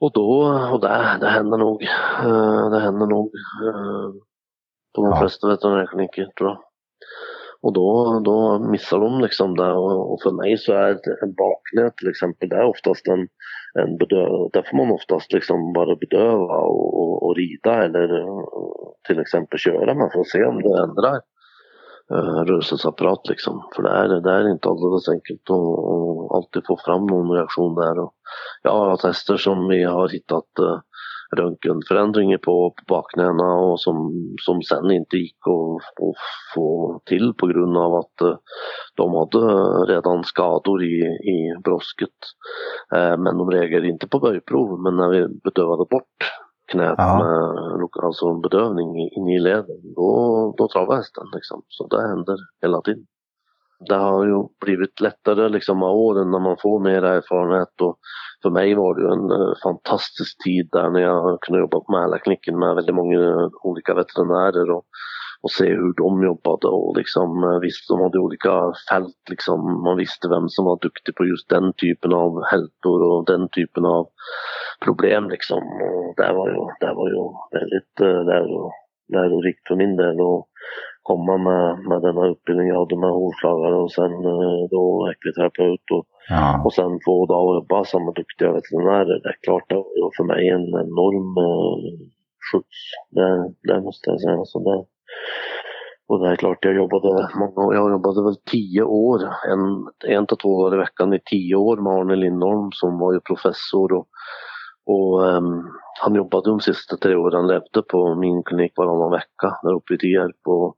Och då, och det, det händer nog, uh, det händer nog uh, på de ja. flesta veterinärkliniker tror jag. Och då, då missar de liksom det och, för mig så är en baknät till exempel, det är oftast en, en bedöv, där får man oftast liksom bara bedöva och, och, och rida eller eh, till exempel köra Man får se om det ändrar eh, uh, rörelseapparat liksom. För det är, det är inte alldeles enkelt att alltid få fram någon reaktion där. Och jag har tester som vi har hittat uh, röntgenförändringar på, på bakknäna och som, som sen inte gick att, att få till på grund av att uh, de hade redan skador i, i brosket. men de reagerade inte på böjprov men när vi bedövade bort knät ja. med alltså bedövning in i leden, då, då travar hästen. Liksom. Så det händer hela tiden. Det har ju blivit lättare liksom med åren när man får mer erfarenhet och för mig var det ju en eh, fantastisk tid där när jag kunde jobba på Mälarkliniken med väldigt många eh, olika veterinärer och och se hur de jobbade och liksom eh, visst de hade olika fält liksom. Man visste vem som var duktig på just den typen av hältor och den typen av problem liksom. Och det var ju, det var ju väldigt lärorikt för min del Och, komma med, med denna utbildning jag hade med hovslagare och sen uh, då ekviterapeut och, ja. och sen få då jobba med duktiga veterinärer. Det är klart det var för mig en enorm uh, skjuts. Det, det måste jag säga. Så det, och det är klart, jag jobbade många Jag jobbade väl tio år, en, en till två år i veckan i tio år med Arne Lindholm som var ju professor och, och um, han jobbade de sista tre åren, levde på min klinik varannan vecka där uppe i Tierp och,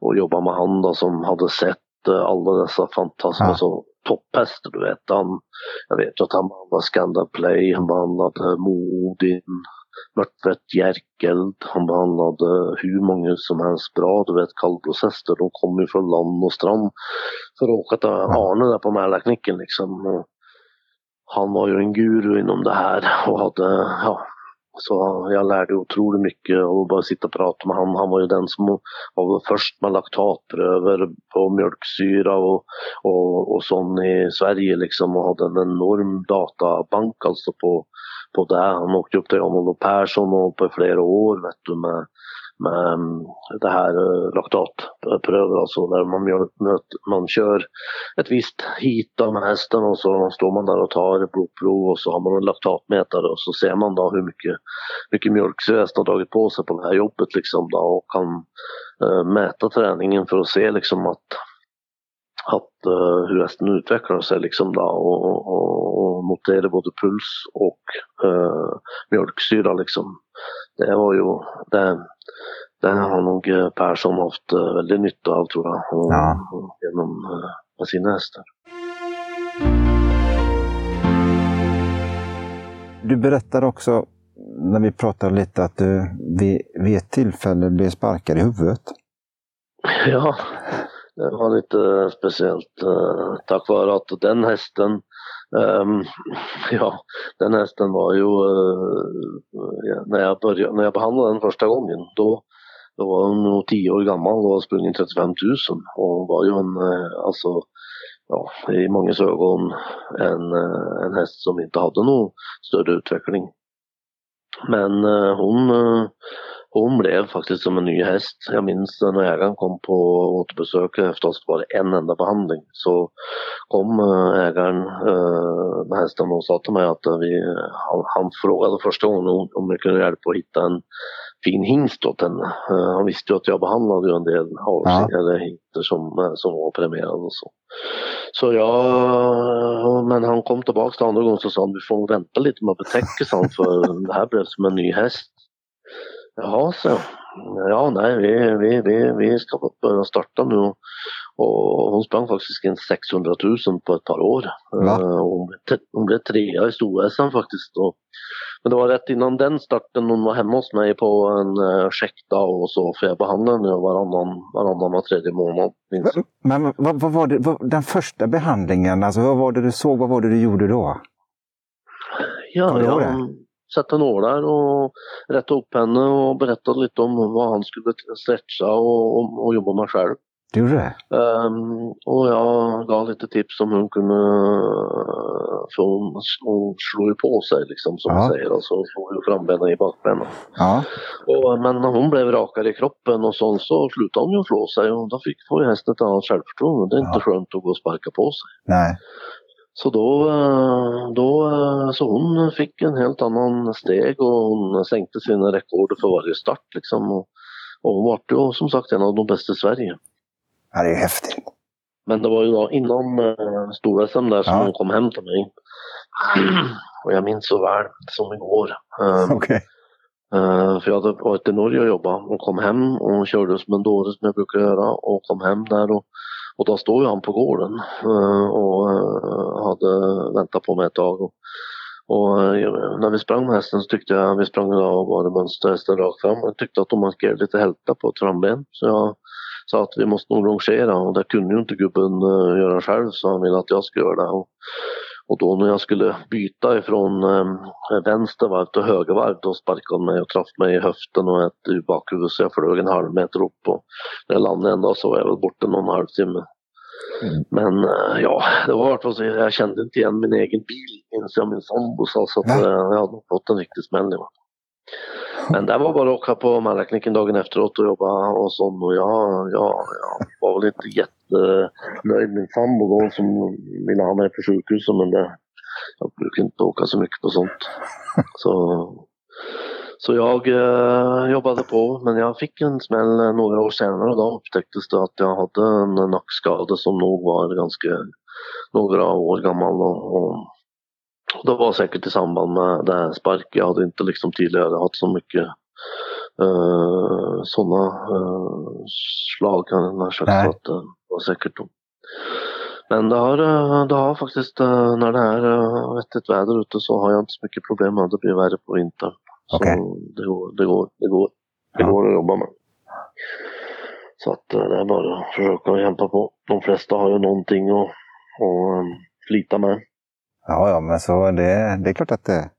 och jobbade med han då som hade sett uh, alla dessa fantastiska ja. topphästar du vet. Han, jag vet att han behandlade Scandal Play, han behandlade Modin, mörtvätt Jerkeld. Han behandlade hur många som helst bra. Du vet kallblodshästar, de kommer ju från land och strand för att åka till Arne där på Mälarknicken liksom han var ju en guru inom det här och hade, ja, så jag lärde otroligt mycket och bara sitta och prata med honom. Han var ju den som var först med laktatpröver på mjölksyra och, och, och sånt i Sverige liksom och hade en enorm databank alltså på på det. Han åkte upp till Jan-Olof Persson och på flera år vet du, med, Ehm, det här eh, laktatprover. alltså där man, gör, man kör ett visst hit med hästen och så står man där och tar blodprov och så har man en laktatmätare och så ser man då hur mycket, mycket mjölksyra hästen har dragit på sig på det här jobbet liksom då och kan eh, mäta träningen för att se liksom att att uh, hur hästen utvecklar sig liksom då och, och, och notera både puls och uh, mjölksyra liksom. Det var ju, det, det har nog eh, Persson haft uh, väldigt nytta av tror jag. Och, ja. genom uh, med sina hästar. Du berättar också när vi pratade lite att du vid, vid ett tillfälle blev sparkad i huvudet. Ja, det var lite speciellt tack vare att den hästen, um, ja, den hästen var ju, uh, när, jag började, när jag behandlade den första gången, då, då var hon nog tio år gammal och har sprungit 35 000 och var ju en, eh, alltså, ja, i många ögon en, eh, en häst som inte hade någon större utveckling. Men eh, hon hon blev faktiskt som en ny häst. Jag minns när ägaren kom på återbesök efter att bara en enda behandling. Så kom eh, ägaren med eh, hästen och sa till mig att vi, han, han frågade första gången om, vi kunde hjälpa att hitta en fin hingst åt henne. Han visste ju att jag behandlade en del ja. eller som, som var premierade och så. Så jag, men han kom tillbaka till andra gången och sa att vi får vänta lite med att betäcka för det här blev som en ny häst. Jaha, så. Ja, nej, vi, vi, vi, vi ska börja starta nu. Och hon sprang faktiskt in 600 000 på ett par år. Hon, blev, hon blev trea i stor faktiskt. Och, men det var rätt innan den starten hon var hemma hos mig på en uh, checkdag och så. För jag behandlade henne varannan, varannan var tredje månad. Minst. Men vad, vad var det, vad, den första behandlingen, alltså vad var det du såg, vad var det du gjorde då? Ja, ja sätta nålar och rätta upp henne och berätta lite om vad han skulle stretcha och, och, och jobba med själv. Du gjorde det? Um, och jag gav lite tips om hur hon kunde, för hon, hon slår ju på sig liksom som ja. man säger, alltså får ju frambenen i bakbenen. Ja. Och, men när hon blev rakare i kroppen och sånt så slutade hon ju slå sig och då fick, får ju hästen ett annat självförtroende. Det är ja. inte skönt att gå och sparka på sig. Nej. Så då, eh, då, eh, så hon fick en helt annan steg och hon sänkte sina rekord för varje start liksom. Och, och hon var ju som sagt en av de bästa i Sverige. Ja, det är häftigt. Men det var ju då innan uh, stor-SM där som ja. hon kom hem till mig. Och jag minns så väl som igår. Um, okay. uh, för jag hade varit i Norge och jobbat och kom hem och körde som en dåre som jag brukar göra och kom hem där och och då stod ju han på gården eh, och eh, hade väntat på mig ett tag. Och och eh, när vi sprang med hästen så tyckte jag, vi sprang av bara mönsterhästen rakt fram och jag tyckte att de markerade lite hälta på ett framben. Så jag sa att vi måste nog rangera och det kunde ju inte gubben göra själv så han ville att jag skulle göra det. Och, och då när jag skulle byta ifrån eh, vänster till höger då sparkade han mig och träffade mig i höften och ett i bakhuvudet så jag flög en halv meter upp och när jag landade en dag så var jag väl borta någon halvtimme. Mm. Men eh, ja, det var så jag kände inte igen min egen bil minns jag min sambo sa så att eh, jag hade fått en riktig smäll. Men det var bara att åka på Mälarkliniken dagen efteråt och jobba och sånt och jag, jag, jag var väl inte jättenöjd med min sambo då som ville ha mig på sjukhuset men det, jag brukar inte åka så mycket på sånt. Så, så jag eh, jobbade på men jag fick en smäll några år senare och då upptäcktes det att jag hade en nackskada som nog var ganska några år gammal och, och det var säkert i samband med det här spark. Jag hade inte liksom tidigare haft så mycket uh, sådana uh, slag kan jag säga. Så att det var säkert då. Men det har, det har faktiskt, när det är vettigt väder ute så har jag inte så mycket problem med att det blir värre på vintern. Okay. Så det går, det går, det går, det ja. går att jobba med. Så att det är bara att försöka kämpa på. De flesta har ju någonting att, att slita med. Ja, ja, men så det, det är klart att det...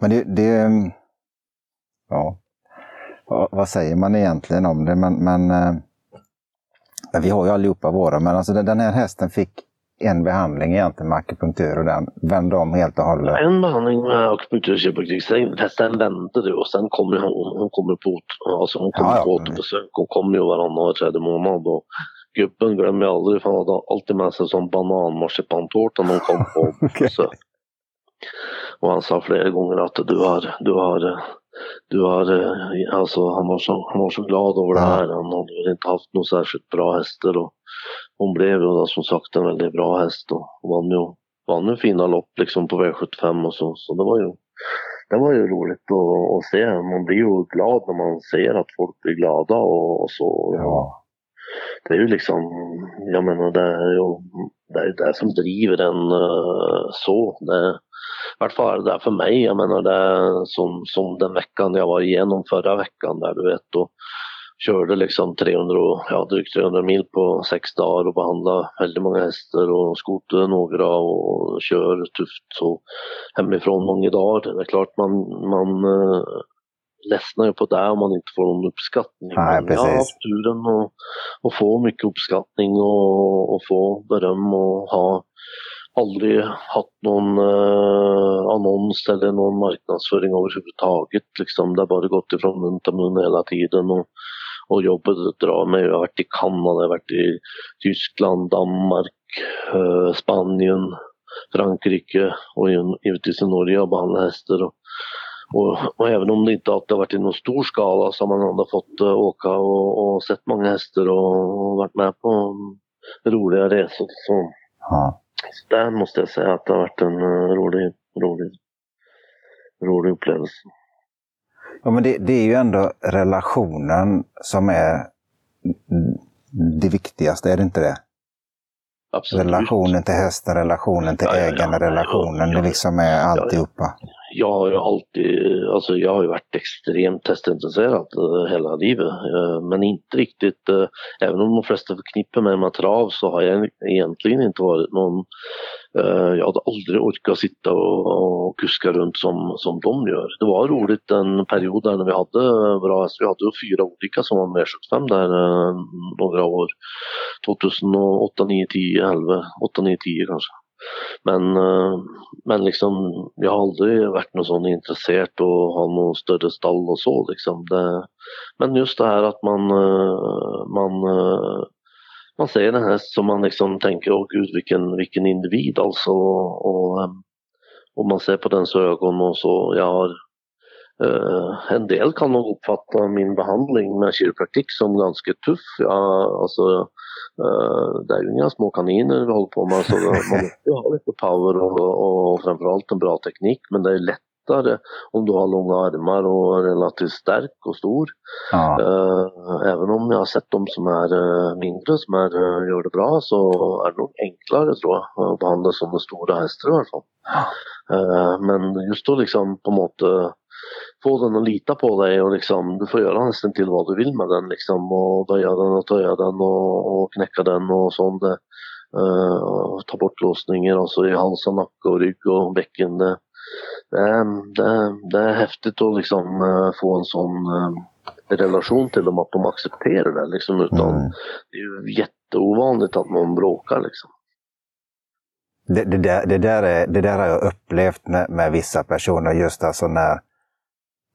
Men det... det ja. Vad säger man egentligen om det? Men, men, eh, vi har ju allihopa våra, men alltså den här hästen fick en behandling egentligen med akupunktur och den vände om helt och hållet. En behandling med akupunktur och kiropraktik, hästen vände det och sen kommer hon, hon kommer på, alltså hon kommer ja, ja. på återbesök. Hon kommer ju varannan var tredje månad och Gubben glömmer jag aldrig för han hade alltid med sig som bananmarsipantårta när hon kom på besök. okay. Och han sa flera gånger att du har, du har, du har, alltså han var så, han var så glad över det här. Han hade inte haft några särskilt bra hästar och hon blev ju då som sagt en väldigt bra häst och vann ju, vann ju fina lopp liksom på V75 och så. Så det var ju, det var ju roligt att, att se. Man blir ju glad när man ser att folk blir glada och, och så. Ja det är ju liksom, jag menar det är ju det, är det som driver en uh, så. Det, Är det där för mig. Jag menar det som, som den veckan jag var igenom förra veckan där du vet. Och körde liksom 300, ja, drygt 300 mil på sex dagar och behandlade väldigt många hästar och skotade några och kör tufft så hemifrån många dagar. Det är klart man, man uh, ledsnar ju på det om man inte får någon uppskattning. Nej, Men jag har haft turen att, att få mycket uppskattning och, och få beröm och ha aldrig haft någon uh, annons eller någon marknadsföring överhuvudtaget. Liksom. Det har bara gått ifrån mun till mun hela tiden. Och, och jobbet drar mig. Jag har varit i Kanada, jag har varit i Tyskland, Danmark, uh, Spanien, Frankrike och givetvis i Norge och behandlat hästar. Och, och, och, även om det inte alltid har varit i någon stor skala så har man ändå fått uh, åka och, och sett många hästar och, och varit med på roliga resor. Så. Ja. Där måste jag säga att det har varit en uh, rolig, rolig, rolig upplevelse. Ja, men det, det, är ju ändå relationen som är det viktigaste, är det inte det? Absolut. Relationen till hästen, relationen till ja, ägaren, ja, relationen, ja, det liksom är alltihopa jag har ju alltid, alltså jag har ju varit extremt hästintresserad eh, hela livet. Eh, men inte riktigt, eh, även om de flesta förknippar mig med trav så har jag egentligen inte varit någon, jag hade aldrig orkat sitta och, och kuska runt som, som de gör. Det var roligt en period där när vi hade bra hästar, vi hade ju fyra olika som var med 75 där några år. 2008, 9, 10, 11, 8, 9, 10 kanske. Men, eh, men liksom, jag har aldrig varit någon sån intresserad och ha någon större stall och så liksom. Det, men just det här att man, eh, man, eh, man ser en häst som man liksom tänker, åh gud vilken, vilken individ alltså. Och, och man ser på dens ögon och så. Jag har Uh, en del kan nog uppfatta min behandling med kiropraktik som ganska tuff. Ja, alltså, uh, det är ju inga små kaniner vi håller på med så man måste ha lite power och, och framförallt en bra teknik men det är lättare om du har långa armar och är relativt stark och stor. Ja. Uh, även om jag har sett de som är mindre som är, gör det bra så är det nog enklare tror jag att behandla sådana stora hästar i alla fall. men just då liksom på något få den att lita på dig och liksom, du får göra nästan till vad du vill med den liksom och böja den och töja den och, och knäcka den och sånt. Uh, ta bort låsningar alltså i hals och nacke och rygg och bäcken. Det, det, det, det är häftigt att liksom uh, få en sån uh, relation till dem att de accepterar det liksom utan mm. det är ju jätteovanligt att någon bråkar liksom. Det, det, där, det, där är, det där har jag upplevt med, med vissa personer, just alltså när,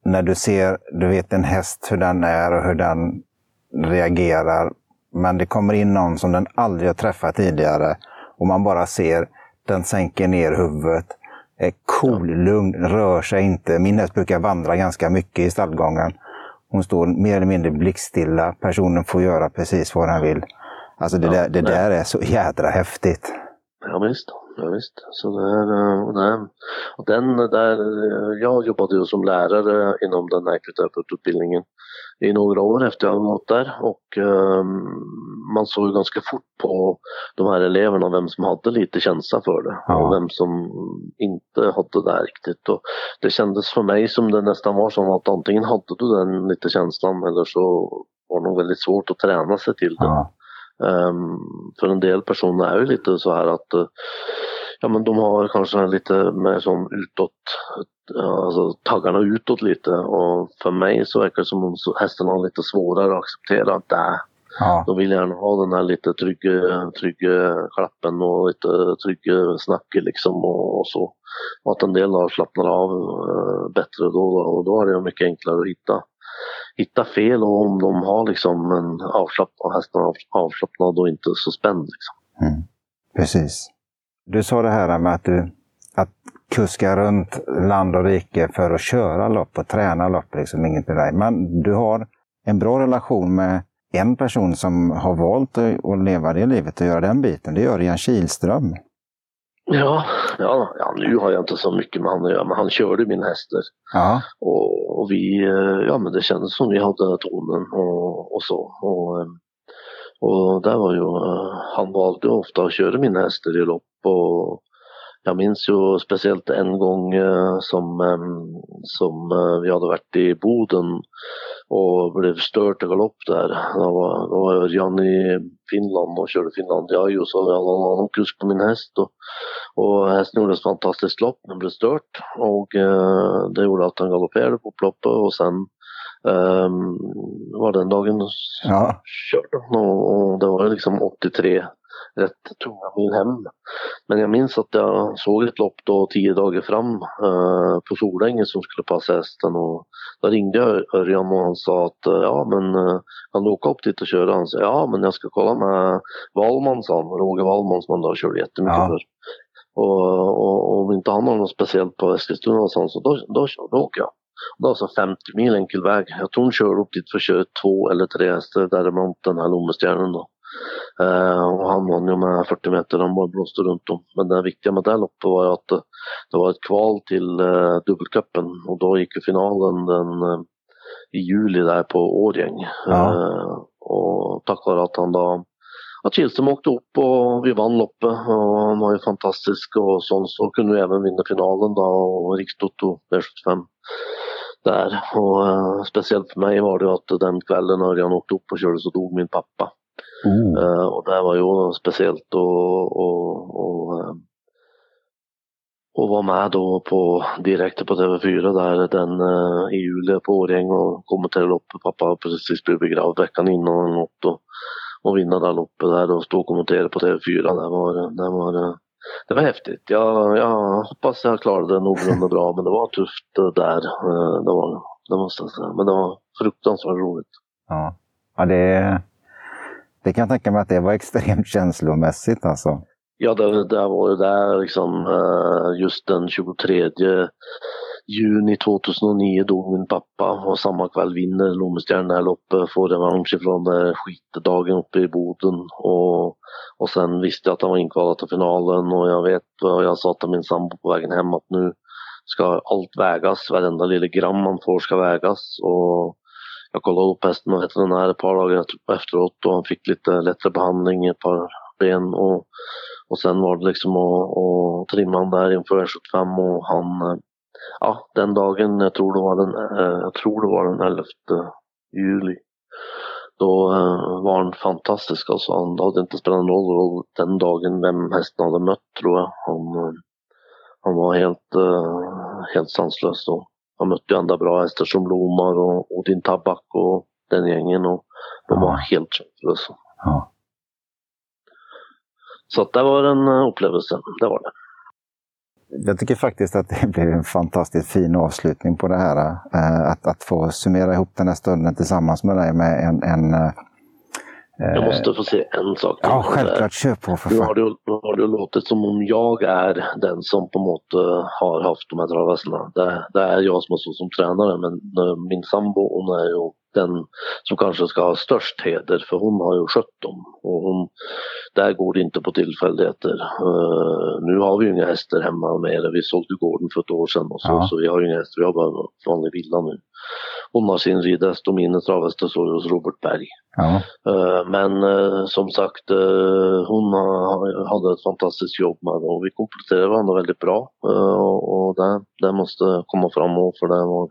när du ser, du vet en häst hur den är och hur den reagerar. Men det kommer in någon som den aldrig har träffat tidigare och man bara ser den sänker ner huvudet. Är cool, lugn, rör sig inte. Min häst brukar vandra ganska mycket i stallgången. Hon står mer eller mindre blickstilla. Personen får göra precis vad den vill. Alltså det, ja, där, det där är så jädra häftigt. Ja, visst. Ja, visst. Så det är, det och den där, jag jobbade ju som lärare inom den här ekviterapeututbildningen i några år efter jag gått där och um, man såg ju ganska fort på de här eleverna vem som hade lite känsla för det ja. och vem som inte hade det riktigt. Och det kändes för mig som det nästan var som att antingen hade du den lite känslan eller så var det nog väldigt svårt att träna sig till det. Ja. Um, för en del personer är ju lite så här att uh, ja, men de har kanske lite mer som utåt, alltså taggarna utåt lite och för mig så verkar det som om hästen har lite svårare att acceptera att det Ja. De vill gärna ha den här lite trygga, trygga klappen och lite trygga snacket liksom och, och, så. Och att en del har slappnar av uh, bättre då och då är det mycket enklare att hitta hitta fel och om de har liksom en avslappnad, häst, avslappnad och inte så spänd. Liksom. Mm. Precis. Du sa det här med att du att kuska runt land och rike för att köra lopp och träna lopp, liksom inget med dig. Men du har en bra relation med en person som har valt att leva det livet och göra den biten. Det gör Örjan Kihlström. Ja, ja, ja, nu har jag inte så mycket med honom att göra, men han körde min hästar. Ja. Och, och, vi, eh, ja men det kändes som vi hade tonen och, och så. Och, eh, och där var ju, eh, han valde ofta att köra mina hästar i lopp och jag minns ju speciellt en gång som, som vi hade varit i Boden och blev stört i galopp där. Då var, då var Örjan i Finland och körde Finlandia och så hade jag en annan kusk på min häst. Och, och hästen gjorde ett fantastiskt lopp men blev stört och eh, det gjorde att han galopperade på ploppet och sen um, var den dagen ja. körde och, och det var liksom 83 rätt tunga mil hem. Men jag minns att jag såg ett lopp då tio dagar fram eh, på Solänge som skulle passa hästen och då ringde jag Örjan och han sa att eh, ja men eh, kan du åka upp dit och köra? Han sa ja men jag ska kolla med Wallman sa han, Roger Wallman som han då körde jättemycket ja. för. Och, och, och om inte han har något speciellt på Eskilstuna och sånt så då, då, då åker jag. Det var alltså 50 mil enkel väg. Jag tror hon körde upp dit för att köra två eller tre hästar däremot den här Lommestjärnan då. Uh, och han vann ju med 40 meter, han bara blåste runt om. Men det viktiga med det loppet var att det, det var ett kval till uh, dubbelcupen och då gick ju finalen den, uh, i juli där på Årgäng. Ja. och tack vare att han då att Kihlström åkte upp och vi vann loppet och han var ju fantastisk och sånt så kunde vi även vinna finalen då och Rikstoto V75 där. Och uh, speciellt för mig var det att den kvällen när jag åkte upp och körde så dog min pappa. Mm. Uh, och det var ju speciellt och, och, och, uh, och vara med då på, direkt på TV4 där den uh, i juli på Årjäng och kommentera loppet. Pappa precis blivit begravd veckan innan och, och, och vinna det loppet där och stå och kommentera på TV4. Det var, det var, det var häftigt. Jag, jag hoppas jag klarade det någorlunda bra men det var tufft där. Det var det måste jag säga. Men det var fruktansvärt roligt. Ja, ja det det kan jag tänka mig att det var extremt känslomässigt alltså. Ja, det, det var det där liksom eh, just den 23 juni 2009 dog min pappa och samma kväll vinner Lommestjärnan det här loppet, får revansch ifrån den skitdagen uppe i Boden. Och, och sen visste jag att han var inkvalad till finalen och jag vet vad jag sa till min sambo på vägen hem att nu ska allt vägas, varenda lilla gram man får ska vägas. Och jag kollade upp hästen med veterinär ett par dagar efteråt och han fick lite lättare behandling i ett par ben och, och sen var det liksom att, att trimma han där inför 75 och han, eh, ja den dagen, jag tror det var den, eh, jag tror det var den 11 juli. Då eh, var han fantastisk alltså. Han hade inte spelat någon roll den dagen vem hästen hade mött tror jag. Han, eh, han var helt, helt sanslös då man mötte ju andra bra hästar som Lomar och Odin Tabak och den gängen och de var helt köpslösa. Ja. Så att det var en upplevelse, det var det. Jag tycker faktiskt att det blev en fantastiskt fin avslutning på det här. Eh, att, att få summera ihop den här stunden tillsammans med dig med en, en eh, jag måste få se en sak. Ja, självklart. Kör på för fan. Nu har, det, nu har det låtit som om jag är den som på något har haft de här travhästarna. Det, det, är jag som har stått som tränare men min sambo hon är ju den som kanske ska ha störst heder för hon har ju skött dem. Och hon, där går det inte på tillfälligheter. Uh, nu har vi ju inga hästar hemma mer. Vi sålde gården för ett år sedan och så, ja. så vi har ju inga hästar. Vi har bara vanlig villa nu. Hon har sin ridhäst och mina travhästar står hos Robert Berg. Ja. Uh, men uh, som sagt, hon hade ett fantastiskt jobb med det och vi kompletterade varandra väldigt bra. och det, det måste komma fram för det var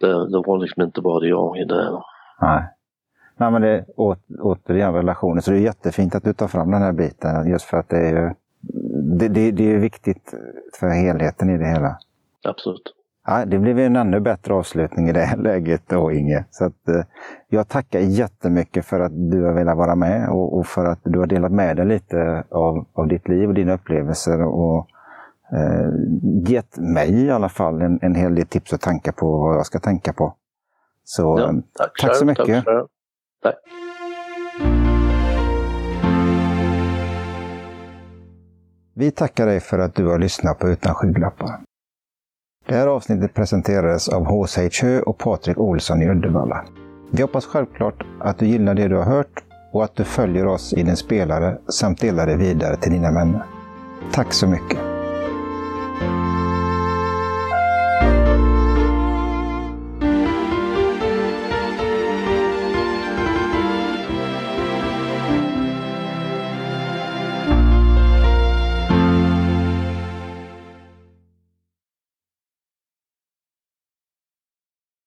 det, det var liksom inte bara jag i det. Nej. Nej, men det är återigen relationer. Så det är jättefint att du tar fram den här biten just för att det är ju det, det, det är viktigt för helheten i det hela. Absolut. Ja, det blev en ännu bättre avslutning i det här läget då, Inge. Så att, eh, jag tackar jättemycket för att du har velat vara med och, och, för att du har delat med dig lite av, av ditt liv och dina upplevelser. Och, gett mig i alla fall en, en hel del tips och tankar på vad jag ska tänka på. Så ja, tack, tack så mycket. Tack, tack. Vi tackar dig för att du har lyssnat på Utan skygglappar. Det här avsnittet presenterades av H.C. Hö och Patrik Olsson i Uddevalla. Vi hoppas självklart att du gillar det du har hört och att du följer oss i din spelare samt delar det vidare till dina vänner. Tack så mycket! Thank you.